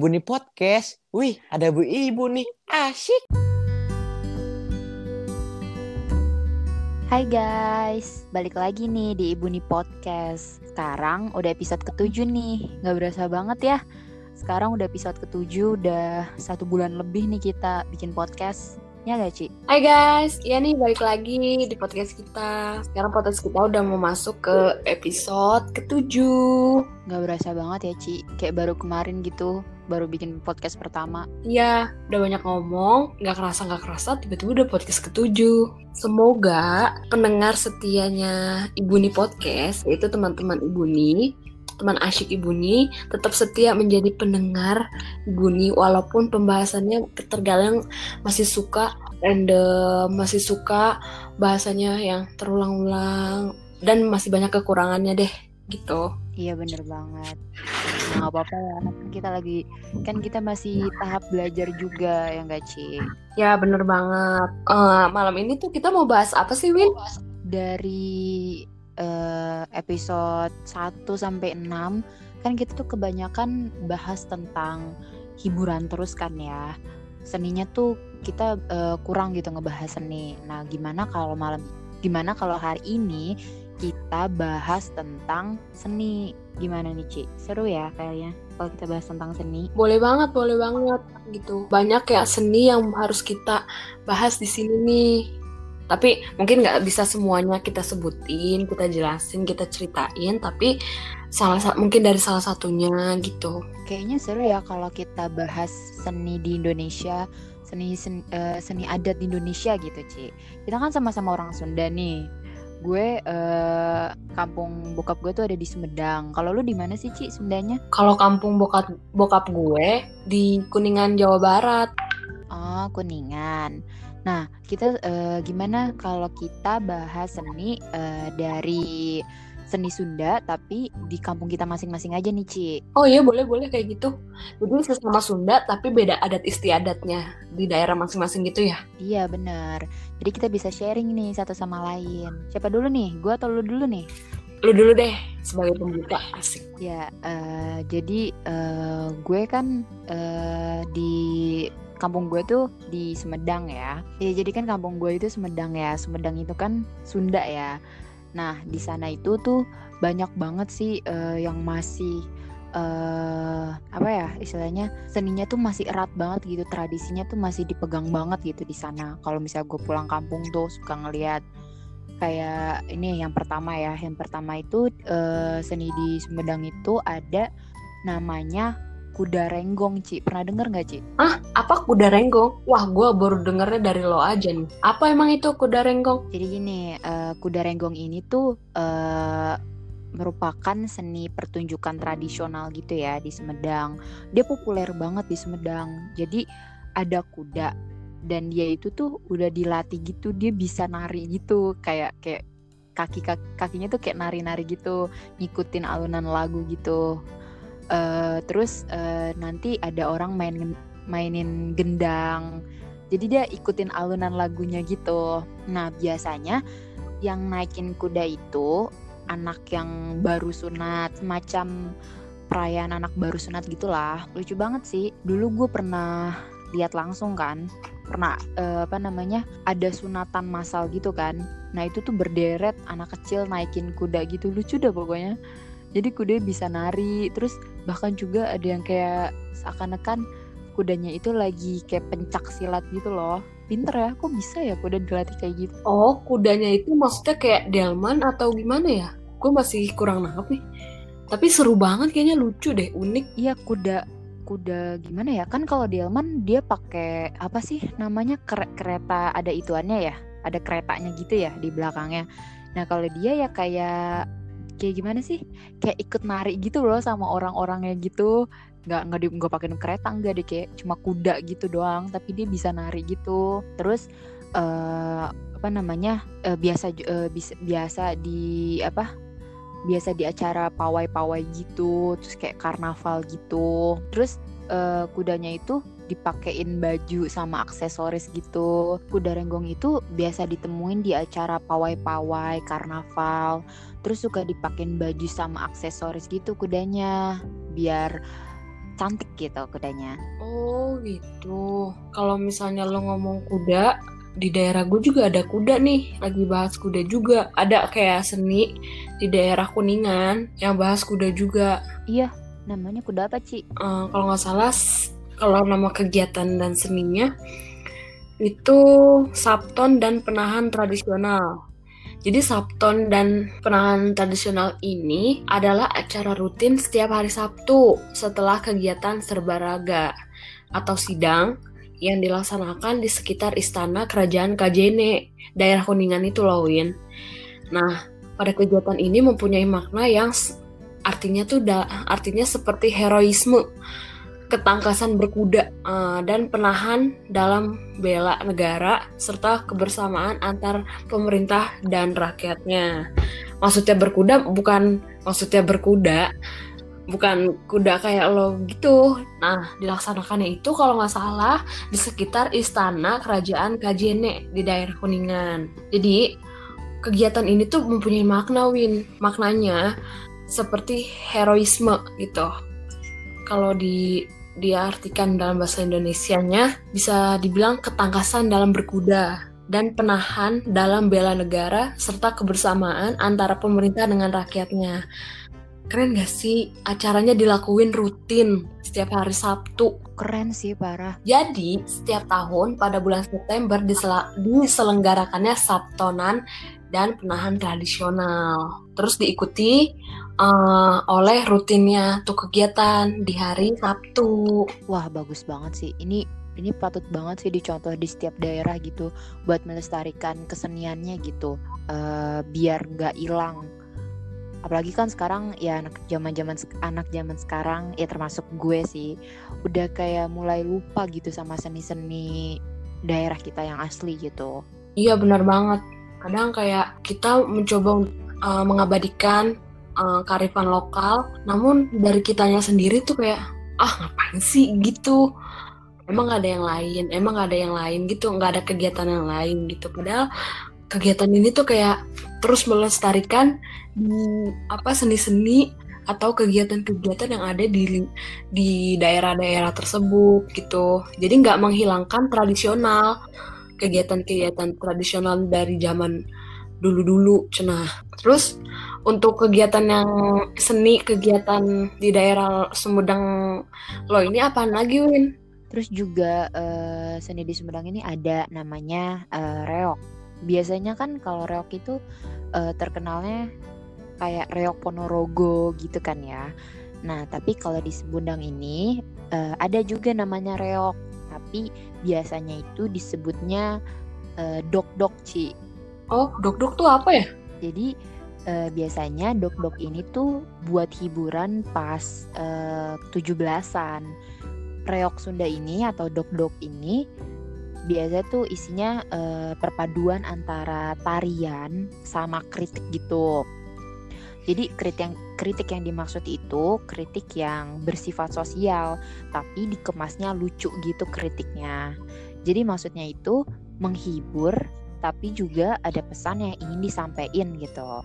Buni Podcast. Wih, ada Bu Ibu nih. Asyik. Hai guys, balik lagi nih di Ibu Nih Podcast. Sekarang udah episode ketujuh nih, nggak berasa banget ya. Sekarang udah episode ketujuh, udah satu bulan lebih nih kita bikin podcast. Ya gak Ci? Hai guys, ya nih balik lagi di podcast kita. Sekarang podcast kita udah mau masuk ke episode ketujuh. Gak berasa banget ya Ci, kayak baru kemarin gitu, baru bikin podcast pertama. Iya, udah banyak ngomong, gak kerasa gak kerasa tiba-tiba udah podcast ketujuh. Semoga pendengar setianya Ibu Nih Podcast, yaitu teman-teman Ibu Nih, teman asyik Ibu Nih, tetap setia menjadi pendengar Ibu Nih, walaupun pembahasannya terkadang masih suka random, masih suka bahasanya yang terulang-ulang, dan masih banyak kekurangannya deh, gitu. Iya bener banget. Nah, gak apa-apa ya, kita lagi, kan kita masih tahap belajar juga ya gak Ci? Ya bener banget. Eh, malam ini tuh kita mau bahas apa sih Win? Dari eh, episode 1 sampai 6 kan kita tuh kebanyakan bahas tentang hiburan terus kan ya. Seninya tuh kita eh, kurang gitu ngebahas seni. Nah, gimana kalau malam gimana kalau hari ini kita bahas tentang seni. Gimana nih, Ci? Seru ya kayaknya kalau kita bahas tentang seni. Boleh banget, boleh banget gitu. Banyak ya seni yang harus kita bahas di sini nih. Tapi mungkin nggak bisa semuanya kita sebutin, kita jelasin, kita ceritain. Tapi salah sa- mungkin dari salah satunya gitu. Kayaknya seru ya kalau kita bahas seni di Indonesia, seni seni, eh, seni adat di Indonesia gitu, Ci. Kita kan sama-sama orang Sunda nih. Gue eh, kampung bokap gue tuh ada di Sumedang. Kalau lu di mana sih, Ci, Sundanya? Kalau kampung bokap bokap gue di Kuningan Jawa Barat. Oh, Kuningan. Nah, kita eh, gimana kalau kita bahas seni eh, dari seni Sunda tapi di kampung kita masing-masing aja nih, Ci. Oh iya boleh boleh kayak gitu. Jadi sesama Sunda tapi beda adat istiadatnya di daerah masing-masing gitu ya. Iya, benar. Jadi kita bisa sharing nih satu sama lain. Siapa dulu nih? Gue atau lu dulu nih? Lu dulu deh sebagai pembuka asik. Ya, eh, jadi eh, gue kan eh, di kampung gue tuh di Sumedang ya. Ya, jadi kan kampung gue itu Sumedang ya. Sumedang itu kan Sunda ya. Nah, di sana itu tuh banyak banget sih eh, yang masih eh apa ya istilahnya seninya tuh masih erat banget gitu tradisinya tuh masih dipegang banget gitu di sana kalau misalnya gue pulang kampung tuh suka ngeliat kayak ini yang pertama ya yang pertama itu eh, seni di Sumedang itu ada namanya kuda renggong Ci pernah denger nggak Ci? Ah, apa kuda renggong? Wah, gua baru dengernya dari lo aja nih. Apa emang itu kuda renggong? Jadi gini eh, kuda renggong ini tuh eh, merupakan seni pertunjukan tradisional gitu ya di Sumedang. Dia populer banget di Sumedang. Jadi ada kuda dan dia itu tuh udah dilatih gitu, dia bisa nari gitu kayak kayak kaki kakinya tuh kayak nari-nari gitu, ngikutin alunan lagu gitu. Eh, terus eh, nanti ada orang main mainin gendang. Jadi dia ikutin alunan lagunya gitu. Nah, biasanya yang naikin kuda itu anak yang baru sunat, semacam perayaan anak baru sunat gitulah. Lucu banget sih. Dulu gue pernah lihat langsung kan, pernah eh, apa namanya ada sunatan massal gitu kan. Nah itu tuh berderet anak kecil naikin kuda gitu, lucu dah pokoknya. Jadi kuda bisa nari, terus bahkan juga ada yang kayak seakan-akan kudanya itu lagi kayak pencak silat gitu loh. Pinter ya, kok bisa ya kuda dilatih kayak gitu? Oh, kudanya itu maksudnya kayak delman atau gimana ya? Gue masih kurang nangkep nih. Tapi seru banget kayaknya lucu deh, unik. Iya kuda kuda gimana ya kan kalau Delman dia pakai apa sih namanya kere- kereta ada ituannya ya ada keretanya gitu ya di belakangnya nah kalau dia ya kayak kayak gimana sih? Kayak ikut nari gitu loh sama orang-orangnya gitu. Nggak nggak nggak pakai kereta enggak deh kayak cuma kuda gitu doang tapi dia bisa nari gitu. Terus eh apa namanya eh, biasa ju- eh, bis- biasa di apa biasa di acara pawai-pawai gitu terus kayak karnaval gitu. Terus eh, kudanya itu dipakein baju sama aksesoris gitu kuda renggong itu biasa ditemuin di acara pawai-pawai karnaval terus suka dipakein baju sama aksesoris gitu kudanya biar cantik gitu kudanya. Oh gitu. Kalau misalnya lo ngomong kuda, di daerah gue juga ada kuda nih. Lagi bahas kuda juga. Ada kayak seni di daerah Kuningan yang bahas kuda juga. Iya, namanya kuda apa, Ci? Eh, kalau nggak salah, kalau nama kegiatan dan seninya itu Sabton dan Penahan Tradisional. Jadi Sabton dan Penahan Tradisional ini adalah acara rutin setiap hari Sabtu setelah kegiatan serbaraga atau sidang yang dilaksanakan di sekitar Istana Kerajaan Kajene, daerah Kuningan itu loh, Win. Nah, pada kegiatan ini mempunyai makna yang artinya tuh da- artinya seperti heroisme, ketangkasan berkuda, eh, dan penahan dalam bela negara serta kebersamaan antar pemerintah dan rakyatnya. Maksudnya berkuda bukan maksudnya berkuda, bukan kuda kayak lo gitu. Nah, dilaksanakannya itu kalau nggak salah di sekitar istana kerajaan Kajene di daerah Kuningan. Jadi kegiatan ini tuh mempunyai makna Win. Maknanya seperti heroisme gitu. Kalau di diartikan dalam bahasa Indonesianya bisa dibilang ketangkasan dalam berkuda dan penahan dalam bela negara serta kebersamaan antara pemerintah dengan rakyatnya. Keren gak sih? Acaranya dilakuin rutin setiap hari Sabtu. Keren sih, parah. Jadi, setiap tahun pada bulan September disela- diselenggarakannya Sabtonan dan penahan tradisional. Terus diikuti eh, oleh rutinnya tuh kegiatan di hari Sabtu. Wah, bagus banget sih. Ini ini patut banget sih dicontoh di setiap daerah gitu buat melestarikan keseniannya gitu. Eh, biar nggak hilang. Apalagi kan sekarang ya anak zaman-zaman sek- anak zaman sekarang ya termasuk gue sih udah kayak mulai lupa gitu sama seni-seni daerah kita yang asli gitu. Iya benar banget. Kadang kayak kita mencoba uh, mengabadikan uh, kearifan lokal, namun dari kitanya sendiri tuh kayak ah ngapain sih gitu. Emang gak ada yang lain, emang gak ada yang lain gitu, nggak ada kegiatan yang lain gitu. Padahal kegiatan ini tuh kayak terus melestarikan di apa seni-seni atau kegiatan-kegiatan yang ada di di daerah-daerah tersebut gitu. Jadi nggak menghilangkan tradisional kegiatan-kegiatan tradisional dari zaman dulu-dulu cenah. Terus untuk kegiatan yang seni kegiatan di daerah Sumedang lo ini apaan lagi Win? Terus juga eh, seni di Sumedang ini ada namanya eh, reok. Biasanya kan kalau reok itu eh, terkenalnya kayak reok Ponorogo gitu kan ya. Nah, tapi kalau di Sumedang ini eh, ada juga namanya reok, tapi biasanya itu disebutnya eh, dok-dok, Ci. Oh, dok-dok tuh apa ya? Jadi eh, biasanya dok-dok ini tuh buat hiburan pas eh, 17-an. Reok Sunda ini atau dok-dok ini biasa tuh isinya eh, perpaduan antara tarian sama kritik gitu. Jadi kritik yang kritik yang dimaksud itu kritik yang bersifat sosial, tapi dikemasnya lucu gitu kritiknya. Jadi maksudnya itu menghibur tapi juga ada pesan yang ingin disampaikan gitu.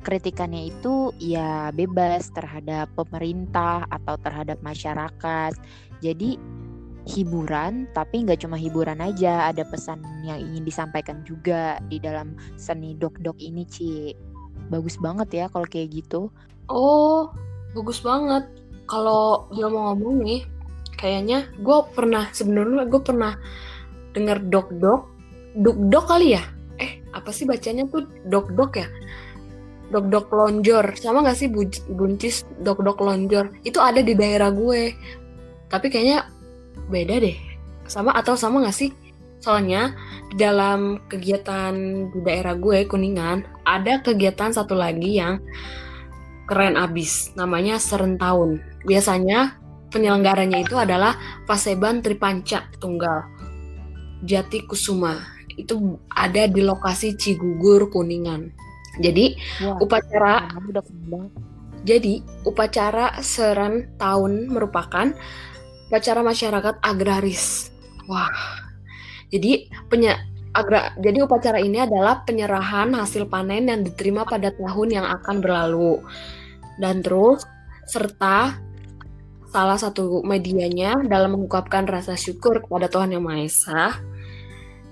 Kritikannya itu ya bebas terhadap pemerintah atau terhadap masyarakat. Jadi hiburan tapi nggak cuma hiburan aja, ada pesan yang ingin disampaikan juga di dalam seni dok-dok ini, Ci. Bagus banget ya kalau kayak gitu. Oh, bagus banget. Kalau dia mau ngomong nih, kayaknya gue pernah sebenarnya gue pernah denger dok-dok, duk-dok kali ya? Eh, apa sih bacanya tuh dok-dok ya? Dok-dok lonjor, sama gak sih bu- buncis dok-dok lonjor? Itu ada di daerah gue. Tapi kayaknya beda deh. Sama atau sama gak sih? Soalnya di dalam kegiatan di daerah gue Kuningan ada kegiatan satu lagi yang keren abis namanya Serentaun. Biasanya penyelenggaranya itu adalah Paseban Tripanca Tunggal Jati Kusuma. Itu ada di lokasi Cigugur Kuningan. Jadi Wah, upacara udah jadi upacara Serentaun merupakan upacara masyarakat agraris. Wah. Jadi penya agra jadi upacara ini adalah penyerahan hasil panen yang diterima pada tahun yang akan berlalu. Dan terus serta salah satu medianya dalam mengungkapkan rasa syukur kepada Tuhan Yang Maha Esa.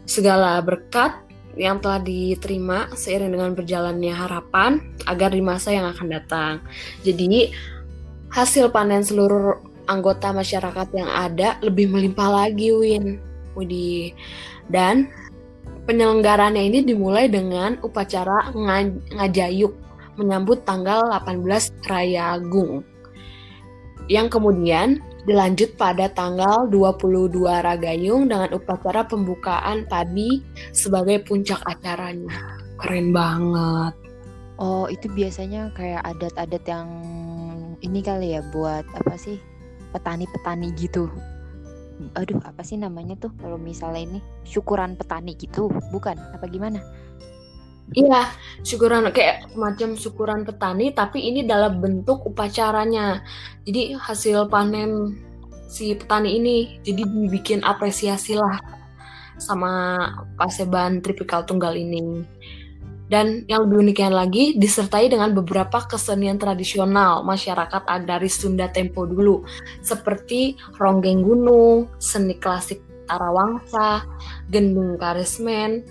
Segala berkat yang telah diterima seiring dengan berjalannya harapan agar di masa yang akan datang. Jadi hasil panen seluruh anggota masyarakat yang ada lebih melimpah lagi, Win. Widi. Dan penyelenggarannya ini dimulai dengan upacara ngajayuk menyambut tanggal 18 Raya Agung. Yang kemudian dilanjut pada tanggal 22 Ragayung dengan upacara pembukaan padi sebagai puncak acaranya. Keren banget. Oh, itu biasanya kayak adat-adat yang ini kali ya buat apa sih? Petani-petani gitu. Aduh, apa sih namanya tuh kalau misalnya ini syukuran petani gitu, bukan? Apa gimana? Iya, syukuran kayak macam syukuran petani, tapi ini dalam bentuk upacaranya. Jadi hasil panen si petani ini, jadi dibikin apresiasi lah sama paseban tripikal tunggal ini. Dan yang lebih uniknya lagi, disertai dengan beberapa kesenian tradisional masyarakat agraris Sunda tempo dulu, seperti ronggeng gunung, seni klasik Tarawangsa, gendung karismen,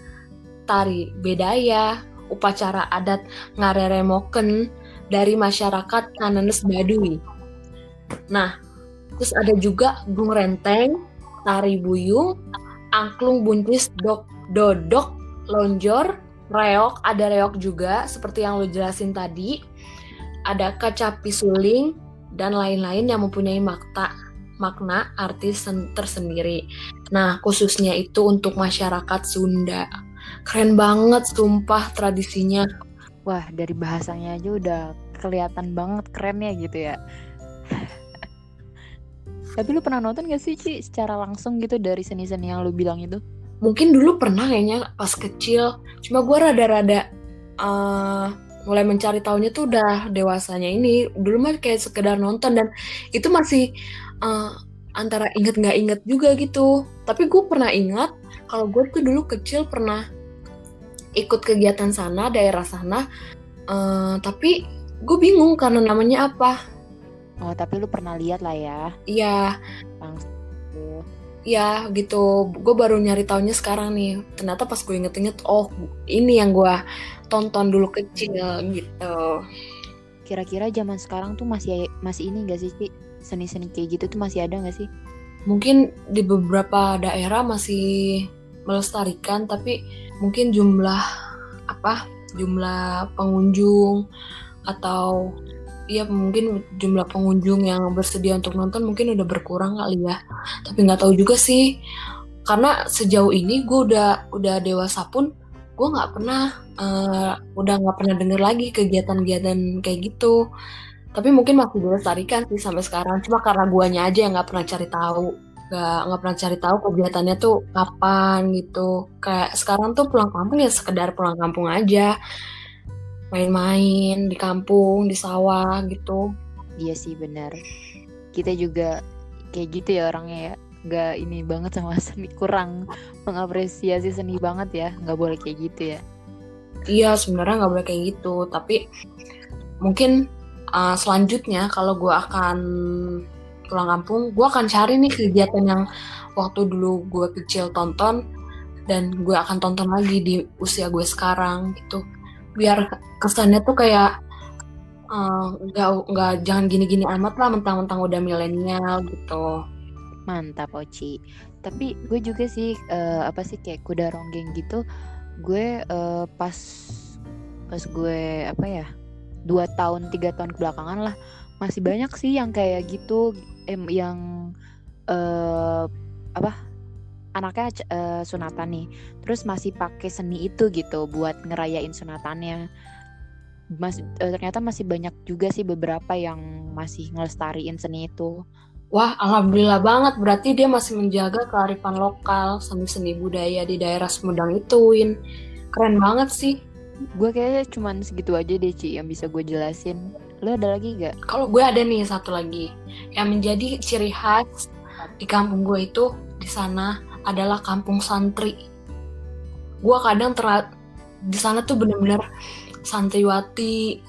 tari bedaya, upacara adat ngareremoken dari masyarakat Kananes Baduy. Nah, terus ada juga gung renteng, tari buyung, angklung buncis dok dodok, lonjor, reok, ada reok juga seperti yang lo jelasin tadi. Ada kacapi suling dan lain-lain yang mempunyai makta makna artis tersendiri. Nah, khususnya itu untuk masyarakat Sunda. Keren banget sumpah tradisinya. Wah, dari bahasanya aja udah kelihatan banget kerennya gitu ya. Tapi lu pernah nonton gak sih Ci secara langsung gitu dari seni-seni yang lu bilang itu? Mungkin dulu pernah kayaknya pas kecil. Cuma gue rada-rada uh, mulai mencari tahunya tuh udah dewasanya ini. Dulu mah kayak sekedar nonton dan itu masih uh, antara inget nggak inget juga gitu. Tapi gue pernah ingat kalau gue tuh dulu kecil pernah ikut kegiatan sana daerah sana. Uh, tapi gue bingung karena namanya apa. Oh tapi lu pernah lihat lah ya. Iya. Langsung. Ya gitu. Gue baru nyari tahunya sekarang nih. Ternyata pas gue inget-inget oh ini yang gue tonton dulu kecil gitu. Kira-kira zaman sekarang tuh masih masih ini gak sih seni-seni kayak gitu tuh masih ada gak sih? Mungkin di beberapa daerah masih melestarikan tapi mungkin jumlah apa jumlah pengunjung atau ya mungkin jumlah pengunjung yang bersedia untuk nonton mungkin udah berkurang kali ya. Tapi nggak tahu juga sih karena sejauh ini gue udah udah dewasa pun gue nggak pernah uh, udah nggak pernah denger lagi kegiatan-kegiatan kayak gitu. Tapi mungkin masih dilestarikan sih sampai sekarang cuma karena guanya aja yang nggak pernah cari tahu nggak nggak pernah cari tahu kegiatannya tuh kapan gitu. Kayak sekarang tuh pulang kampung ya sekedar pulang kampung aja. Main-main di kampung di sawah gitu. Iya sih benar. Kita juga kayak gitu ya orangnya ya. Nggak ini banget sama seni kurang mengapresiasi seni banget ya. Nggak boleh kayak gitu ya. Iya sebenarnya nggak boleh kayak gitu. Tapi mungkin uh, selanjutnya kalau gue akan pulang kampung gue akan cari nih kegiatan yang waktu dulu gue kecil tonton dan gue akan tonton lagi di usia gue sekarang gitu. Biar kesannya tuh kayak eh, nggak uh, nggak jangan gini-gini amat lah mentang-mentang udah milenial gitu. Mantap Oci. Tapi gue juga sih uh, apa sih kayak kuda ronggeng gitu gue uh, pas pas gue apa ya dua tahun tiga tahun kebelakangan lah masih banyak sih yang kayak gitu em yang uh, apa anaknya uh, sunatan nih terus masih pakai seni itu gitu buat ngerayain sunatannya Mas, uh, ternyata masih banyak juga sih beberapa yang masih ngelestariin seni itu Wah, alhamdulillah banget. Berarti dia masih menjaga kearifan lokal, seni-seni budaya di daerah Sumedang itu, Win. Keren banget sih. Gue kayaknya cuman segitu aja deh, Ci, yang bisa gue jelasin. Lo ada lagi gak? Kalau gue ada nih satu lagi yang menjadi ciri khas di kampung gue itu di sana adalah kampung santri. Gue kadang ter di sana tuh bener-bener santriwati,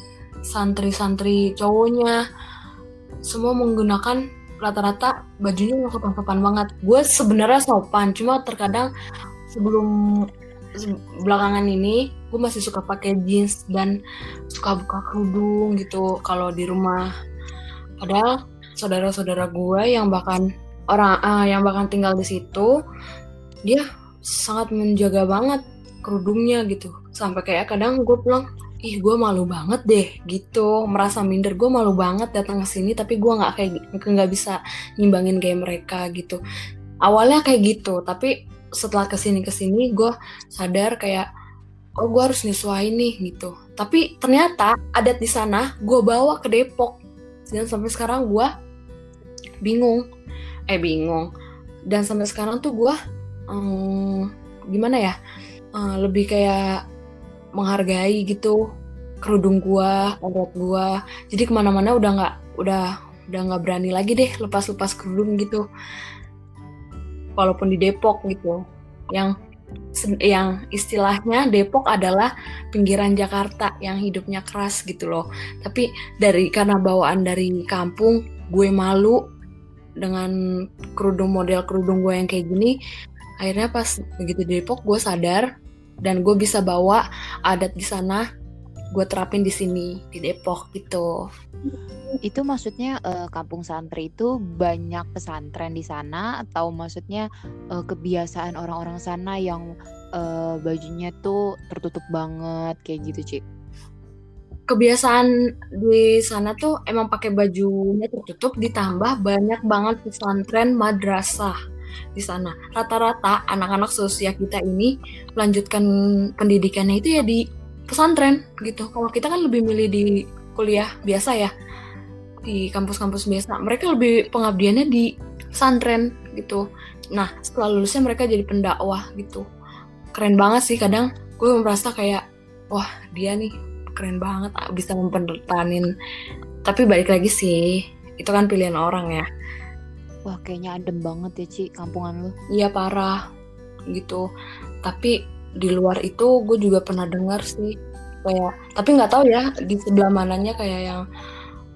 santri-santri cowoknya semua menggunakan rata-rata bajunya nggak sopan-sopan banget. Gue sebenarnya sopan, cuma terkadang sebelum se- belakangan ini gue masih suka pakai jeans dan suka buka kerudung gitu kalau di rumah. Padahal saudara-saudara gue yang bahkan orang ah, yang bahkan tinggal di situ, dia sangat menjaga banget kerudungnya gitu. Sampai kayak kadang gue pulang ih gue malu banget deh gitu merasa minder gue malu banget datang ke sini tapi gue nggak kayak nggak bisa nyimbangin kayak mereka gitu awalnya kayak gitu tapi setelah ke sini ke sini gue sadar kayak oh gue harus nyesuaiin nih gitu tapi ternyata adat di sana gue bawa ke Depok dan sampai sekarang gue bingung eh bingung dan sampai sekarang tuh gue hmm, gimana ya Eh, lebih kayak menghargai gitu kerudung gua, adat gua. Jadi ke mana-mana udah nggak udah udah nggak berani lagi deh lepas-lepas kerudung gitu. Walaupun di Depok gitu, yang yang istilahnya Depok adalah pinggiran Jakarta yang hidupnya keras gitu loh. Tapi dari karena bawaan dari kampung, gue malu dengan kerudung model kerudung gue yang kayak gini. Akhirnya pas begitu di Depok, gue sadar dan gue bisa bawa adat di sana gue terapin di sini di Depok gitu. Itu maksudnya eh, kampung santri itu banyak pesantren di sana atau maksudnya eh, kebiasaan orang-orang sana yang eh, bajunya tuh tertutup banget kayak gitu, Cik? Kebiasaan di sana tuh emang pakai bajunya tertutup ditambah banyak banget pesantren madrasah di sana. Rata-rata anak-anak seusia kita ini melanjutkan pendidikannya itu ya di pesantren gitu. Kalau kita kan lebih milih di kuliah biasa ya di kampus-kampus biasa. Mereka lebih pengabdiannya di pesantren gitu. Nah setelah lulusnya mereka jadi pendakwah gitu. Keren banget sih kadang gue merasa kayak wah dia nih keren banget ah, bisa mempertanin. Tapi balik lagi sih itu kan pilihan orang ya. Wah, kayaknya adem banget ya, Cik, kampungan lu. Iya parah gitu. Tapi di luar itu gue juga pernah dengar sih kayak tapi nggak tahu ya di sebelah mananya kayak yang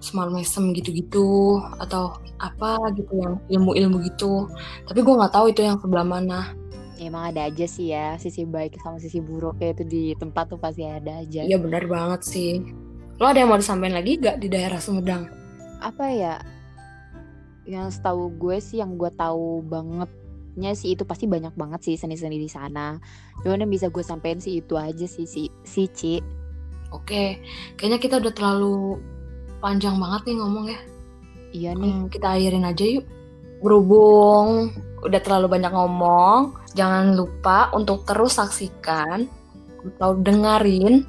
small mesem gitu-gitu atau apa gitu yang ilmu-ilmu gitu. Tapi gue nggak tahu itu yang sebelah mana. Ya, emang ada aja sih ya, sisi baik sama sisi buruk kayak itu di tempat tuh pasti ada aja. Iya benar banget sih. Lo ada yang mau disampaikan lagi gak di daerah Sumedang? Apa ya? Yang setahu gue sih yang gue tahu bangetnya sih itu pasti banyak banget sih seni-seni di sana. Cuman yang bisa gue sampein sih itu aja sih si si Ci. Oke, kayaknya kita udah terlalu panjang banget nih ngomong ya. Iya nih. Hmm, kita akhirin aja yuk. Berhubung udah terlalu banyak ngomong, jangan lupa untuk terus saksikan atau dengerin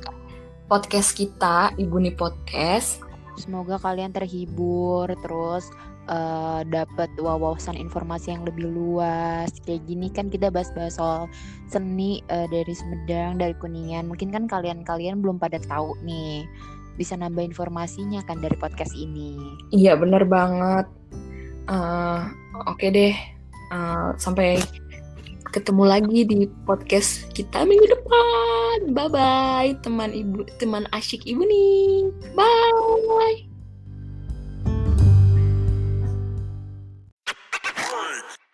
podcast kita, Ibu Ni Podcast. Semoga kalian terhibur terus eh, dapat wawasan informasi yang lebih luas. Kayak gini kan kita bahas-bahas soal seni eh, dari Sumedang, dari Kuningan. Mungkin kan kalian-kalian belum pada tahu nih. Bisa nambah informasinya kan dari podcast ini. Iya, bener banget. Eh, Oke deh, Eh, sampai ketemu lagi di podcast kita minggu depan. Bye bye, teman ibu, teman asyik ibu nih. Bye.